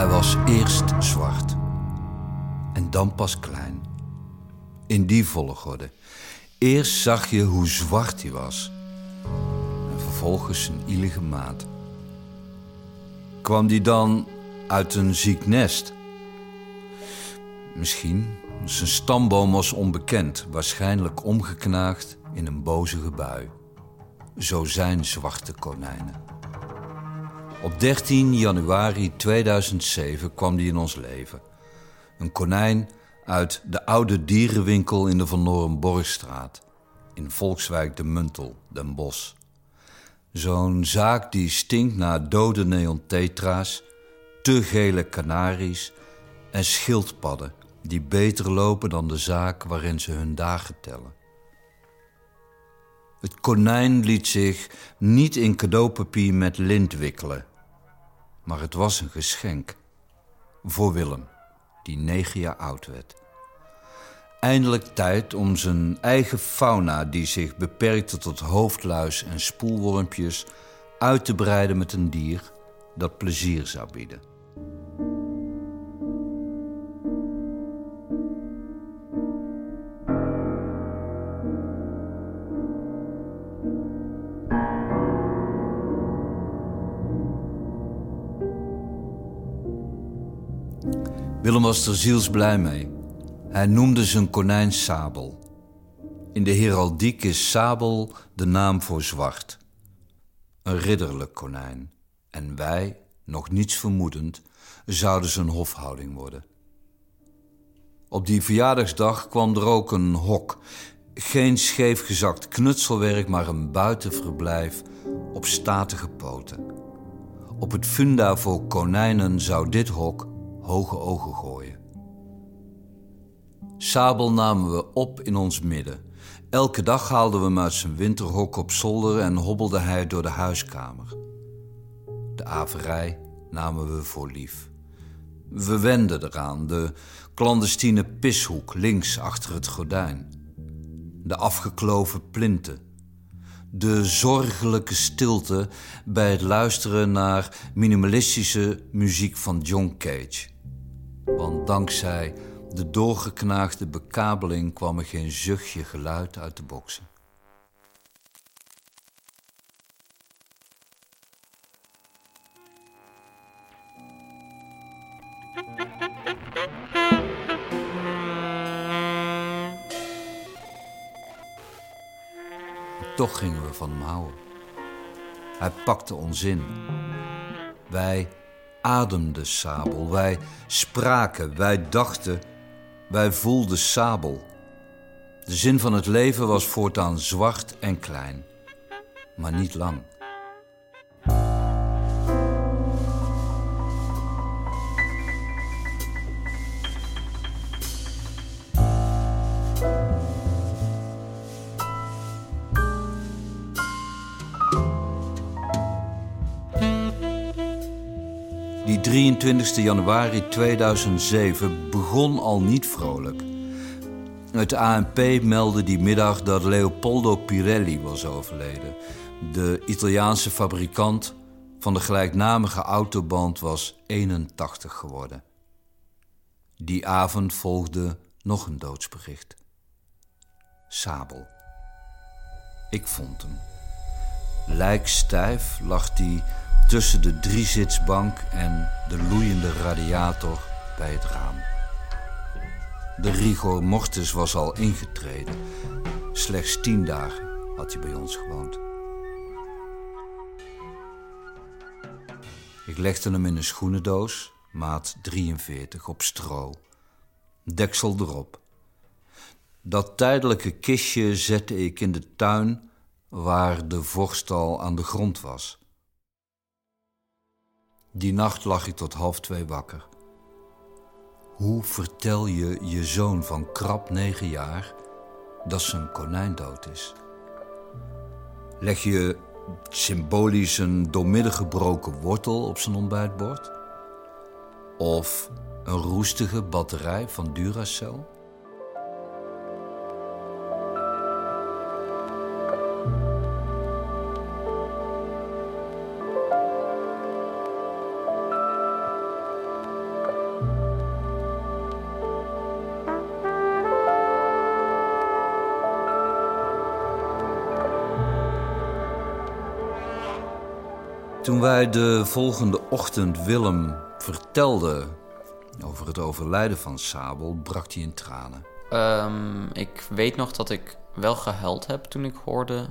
Hij was eerst zwart en dan pas klein. In die volgorde. Eerst zag je hoe zwart hij was en vervolgens zijn ielige maat. Kwam die dan uit een ziek nest? Misschien. Zijn stamboom was onbekend, waarschijnlijk omgeknaagd in een bozige bui. Zo zijn zwarte konijnen. Op 13 januari 2007 kwam die in ons leven. Een konijn uit de oude dierenwinkel in de Van Norenborgstraat. In Volkswijk de Muntel, Den Bosch. Zo'n zaak die stinkt naar dode neontetra's, te gele kanaries en schildpadden die beter lopen dan de zaak waarin ze hun dagen tellen. Het konijn liet zich niet in cadeaupapier met lint wikkelen, maar het was een geschenk voor Willem, die negen jaar oud werd. Eindelijk tijd om zijn eigen fauna, die zich beperkte tot hoofdluis en spoelwormpjes, uit te breiden met een dier dat plezier zou bieden. Willem was er zielsblij mee. Hij noemde zijn konijn Sabel. In de heraldiek is Sabel de naam voor zwart. Een ridderlijk konijn. En wij, nog niets vermoedend, zouden zijn hofhouding worden. Op die verjaardagsdag kwam er ook een hok. Geen scheefgezakt knutselwerk, maar een buitenverblijf op statige poten. Op het funda voor konijnen zou dit hok hoge ogen gooien. Sabel namen we op in ons midden. Elke dag haalden we hem uit zijn winterhok op zolder en hobbelde hij door de huiskamer. De averij namen we voor lief. We wenden eraan, de clandestine pishoek links achter het gordijn. De afgekloven plinten. De zorgelijke stilte bij het luisteren naar minimalistische muziek van John Cage. Want dankzij de doorgeknaagde bekabeling kwam er geen zuchtje geluid uit de boksen. Toch gingen we van hem houden. Hij pakte ons in. Wij ademden sabel, wij spraken, wij dachten, wij voelden sabel. De zin van het leven was voortaan zwart en klein, maar niet lang. Die 23 januari 2007 begon al niet vrolijk. Het ANP meldde die middag dat Leopoldo Pirelli was overleden. De Italiaanse fabrikant van de gelijknamige autoband was 81 geworden. Die avond volgde nog een doodsbericht. Sabel. Ik vond hem. Lijkstijf lag hij tussen de driezitsbank en de loeiende radiator bij het raam. De rigor mortis was al ingetreden. Slechts tien dagen had hij bij ons gewoond. Ik legde hem in een schoenendoos, maat 43, op stro. Deksel erop. Dat tijdelijke kistje zette ik in de tuin waar de vorstal aan de grond was. Die nacht lag ik tot half twee wakker. Hoe vertel je je zoon van krap negen jaar dat zijn konijn dood is? Leg je symbolisch een doormidden gebroken wortel op zijn ontbijtbord? Of een roestige batterij van Duracell? Toen wij de volgende ochtend Willem vertelden over het overlijden van Sabel, brak hij in tranen. Ehm, ik weet nog dat ik wel gehuild heb toen ik hoorde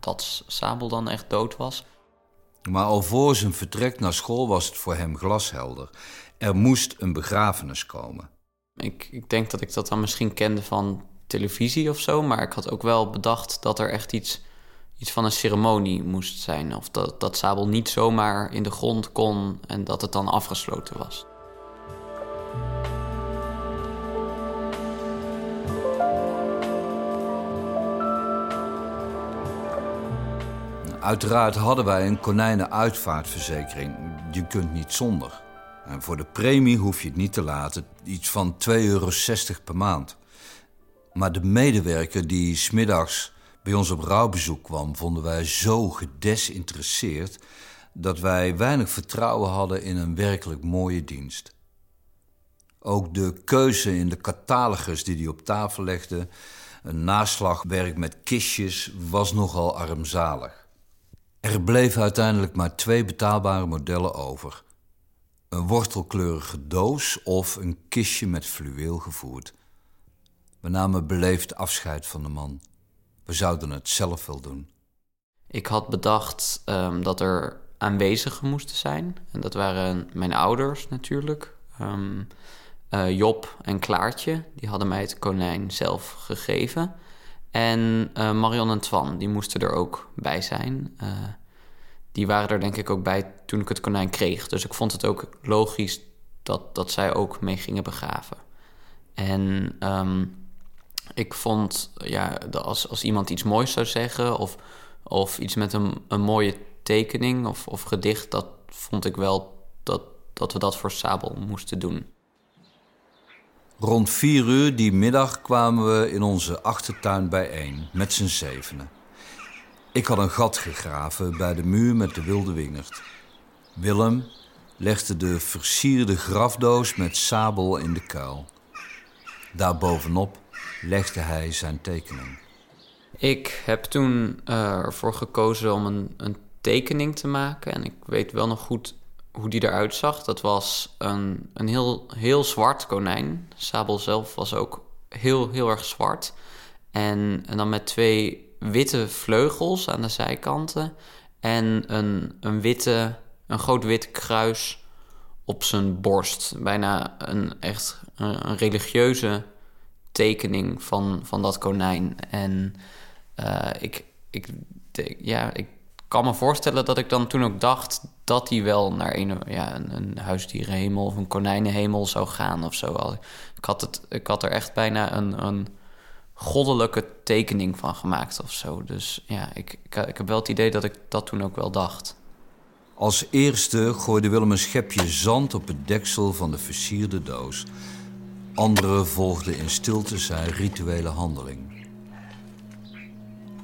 dat Sabel dan echt dood was. Maar al voor zijn vertrek naar school was het voor hem glashelder. Er moest een begrafenis komen. Ik, ik denk dat ik dat dan misschien kende van televisie of zo, maar ik had ook wel bedacht dat er echt iets, iets van een ceremonie moest zijn. Of dat, dat Sabel niet zomaar in de grond kon en dat het dan afgesloten was. Uiteraard hadden wij een konijnenuitvaartverzekering. Je kunt niet zonder. En voor de premie hoef je het niet te laten. Iets van 2,60 euro per maand. Maar de medewerker die smiddags bij ons op rouwbezoek kwam... vonden wij zo gedesinteresseerd... dat wij weinig vertrouwen hadden in een werkelijk mooie dienst. Ook de keuze in de catalogus die hij op tafel legde... een naslagwerk met kistjes, was nogal armzalig. Er bleven uiteindelijk maar twee betaalbare modellen over. Een wortelkleurige doos of een kistje met fluweel gevoerd. We namen beleefd afscheid van de man. We zouden het zelf wel doen. Ik had bedacht um, dat er aanwezigen moesten zijn. En dat waren mijn ouders natuurlijk. Um, uh, Job en Klaartje, die hadden mij het konijn zelf gegeven. En uh, Marion en Twan, die moesten er ook bij zijn. Uh, die waren er denk ik ook bij toen ik het konijn kreeg. Dus ik vond het ook logisch dat, dat zij ook mee gingen begraven. En um, ik vond, ja, als, als iemand iets moois zou zeggen... of, of iets met een, een mooie tekening of, of gedicht... dat vond ik wel dat, dat we dat voor Sabel moesten doen. Rond vier uur die middag kwamen we in onze achtertuin bijeen, met z'n zevenen. Ik had een gat gegraven bij de muur met de wilde wingerd. Willem legde de versierde grafdoos met sabel in de kuil. Daarbovenop legde hij zijn tekening. Ik heb toen uh, ervoor gekozen om een, een tekening te maken. En ik weet wel nog goed hoe die eruit zag. Dat was een, een heel, heel zwart konijn. Sabel zelf was ook heel, heel erg zwart. En, en dan met twee witte vleugels aan de zijkanten. En een, een, witte, een groot wit kruis op zijn borst. Bijna een echt een, een religieuze tekening van, van dat konijn. En uh, ik, ik, ja, ik kan me voorstellen dat ik dan toen ook dacht dat hij wel naar een, ja, een, een huisdierenhemel of een konijnenhemel zou gaan of zo. Ik had, het, ik had er echt bijna een, een goddelijke tekening van gemaakt of zo. Dus ja, ik, ik, ik heb wel het idee dat ik dat toen ook wel dacht. Als eerste gooide Willem een schepje zand op het deksel van de versierde doos. Anderen volgden in stilte zijn rituele handeling.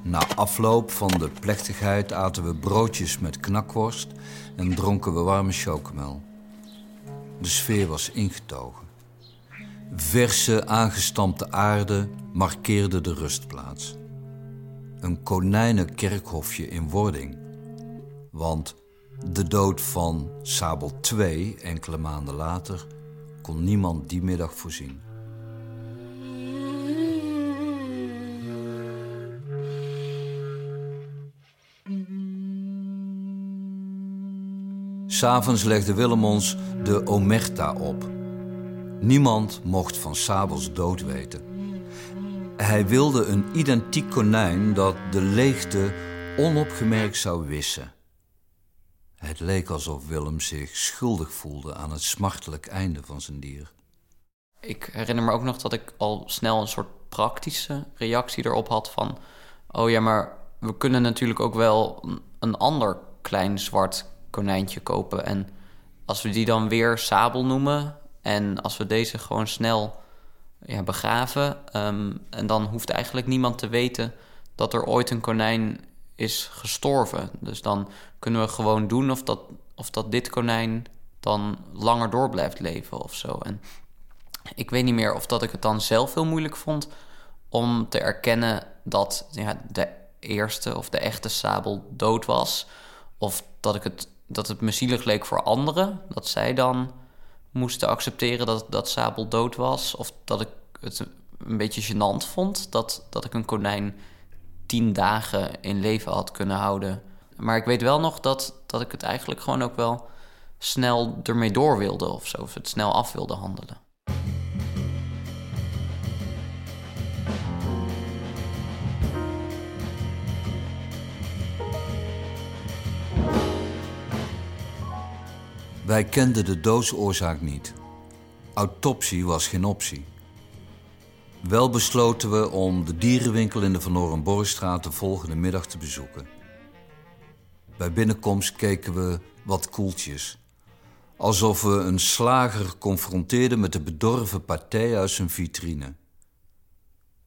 Na afloop van de plechtigheid aten we broodjes met knakworst en dronken we warme chocomel. De sfeer was ingetogen. Verse aangestampte aarde markeerde de rustplaats. Een konijnenkerkhofje in wording. Want de dood van Sabel II enkele maanden later kon niemand die middag voorzien. S'avonds legde Willem ons de omerta op. Niemand mocht van Sabels dood weten. Hij wilde een identiek konijn dat de leegte onopgemerkt zou wissen. Het leek alsof Willem zich schuldig voelde aan het smartelijk einde van zijn dier. Ik herinner me ook nog dat ik al snel een soort praktische reactie erop had van... oh ja, maar we kunnen natuurlijk ook wel een ander klein zwart konijntje kopen. En als we die dan weer sabel noemen en als we deze gewoon snel ja, begraven, ehm, en dan hoeft eigenlijk niemand te weten dat er ooit een konijn is gestorven. Dus dan kunnen we gewoon doen of dat, of dat dit konijn dan langer door blijft leven of zo. En ik weet niet meer of dat ik het dan zelf heel moeilijk vond om te erkennen dat ja, de eerste of de echte sabel dood was. Of dat ik het dat het me zielig leek voor anderen. Dat zij dan moesten accepteren dat, dat Sabel dood was. Of dat ik het een beetje gênant vond dat, dat ik een konijn tien dagen in leven had kunnen houden. Maar ik weet wel nog dat, dat ik het eigenlijk gewoon ook wel snel ermee door wilde of zo. Of het snel af wilde handelen. Wij kenden de doodsoorzaak niet. Autopsie was geen optie. Wel besloten we om de dierenwinkel in de Van Orenborgstraat de volgende middag te bezoeken. Bij binnenkomst keken we wat koeltjes. Alsof we een slager confronteerden met de bedorven partij uit zijn vitrine.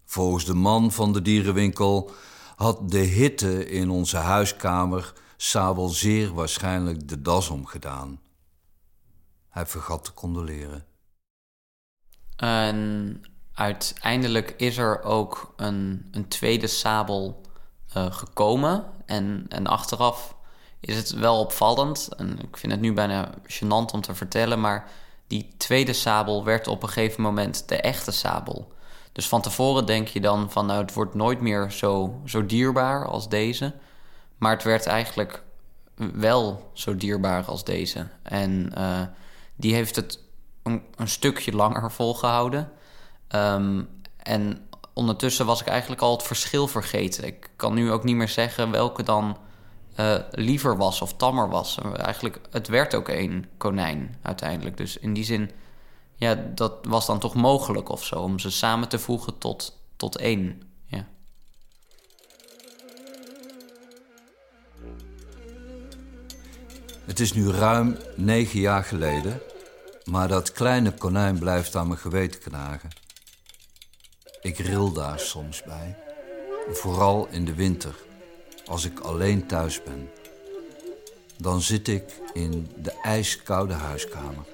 Volgens de man van de dierenwinkel had de hitte in onze huiskamer Sabel zeer waarschijnlijk de das omgedaan. Hij vergat te condoleren. En uiteindelijk is er ook een, een tweede sabel uh, gekomen. En, en achteraf is het wel opvallend. En ik vind het nu bijna gênant om te vertellen. Maar die tweede sabel werd op een gegeven moment de echte sabel. Dus van tevoren denk je dan van nou, het wordt nooit meer zo, zo dierbaar als deze. Maar het werd eigenlijk wel zo dierbaar als deze. En uh, die heeft het een stukje langer volgehouden. Um, en ondertussen was ik eigenlijk al het verschil vergeten. Ik kan nu ook niet meer zeggen welke dan uh, liever was of tammer was. Eigenlijk, het werd ook één konijn uiteindelijk. Dus in die zin, ja, dat was dan toch mogelijk of zo... om ze samen te voegen tot, tot één. Het is nu ruim negen jaar geleden, maar dat kleine konijn blijft aan mijn geweten knagen. Ik ril daar soms bij, vooral in de winter, als ik alleen thuis ben. Dan zit ik in de ijskoude huiskamer.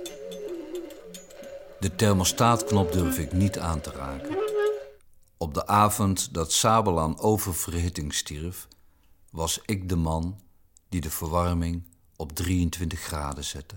De thermostaatknop durf ik niet aan te raken. Op de avond dat Sabel aan oververhitting stierf, was ik de man die de verwarming op 23 graden zette.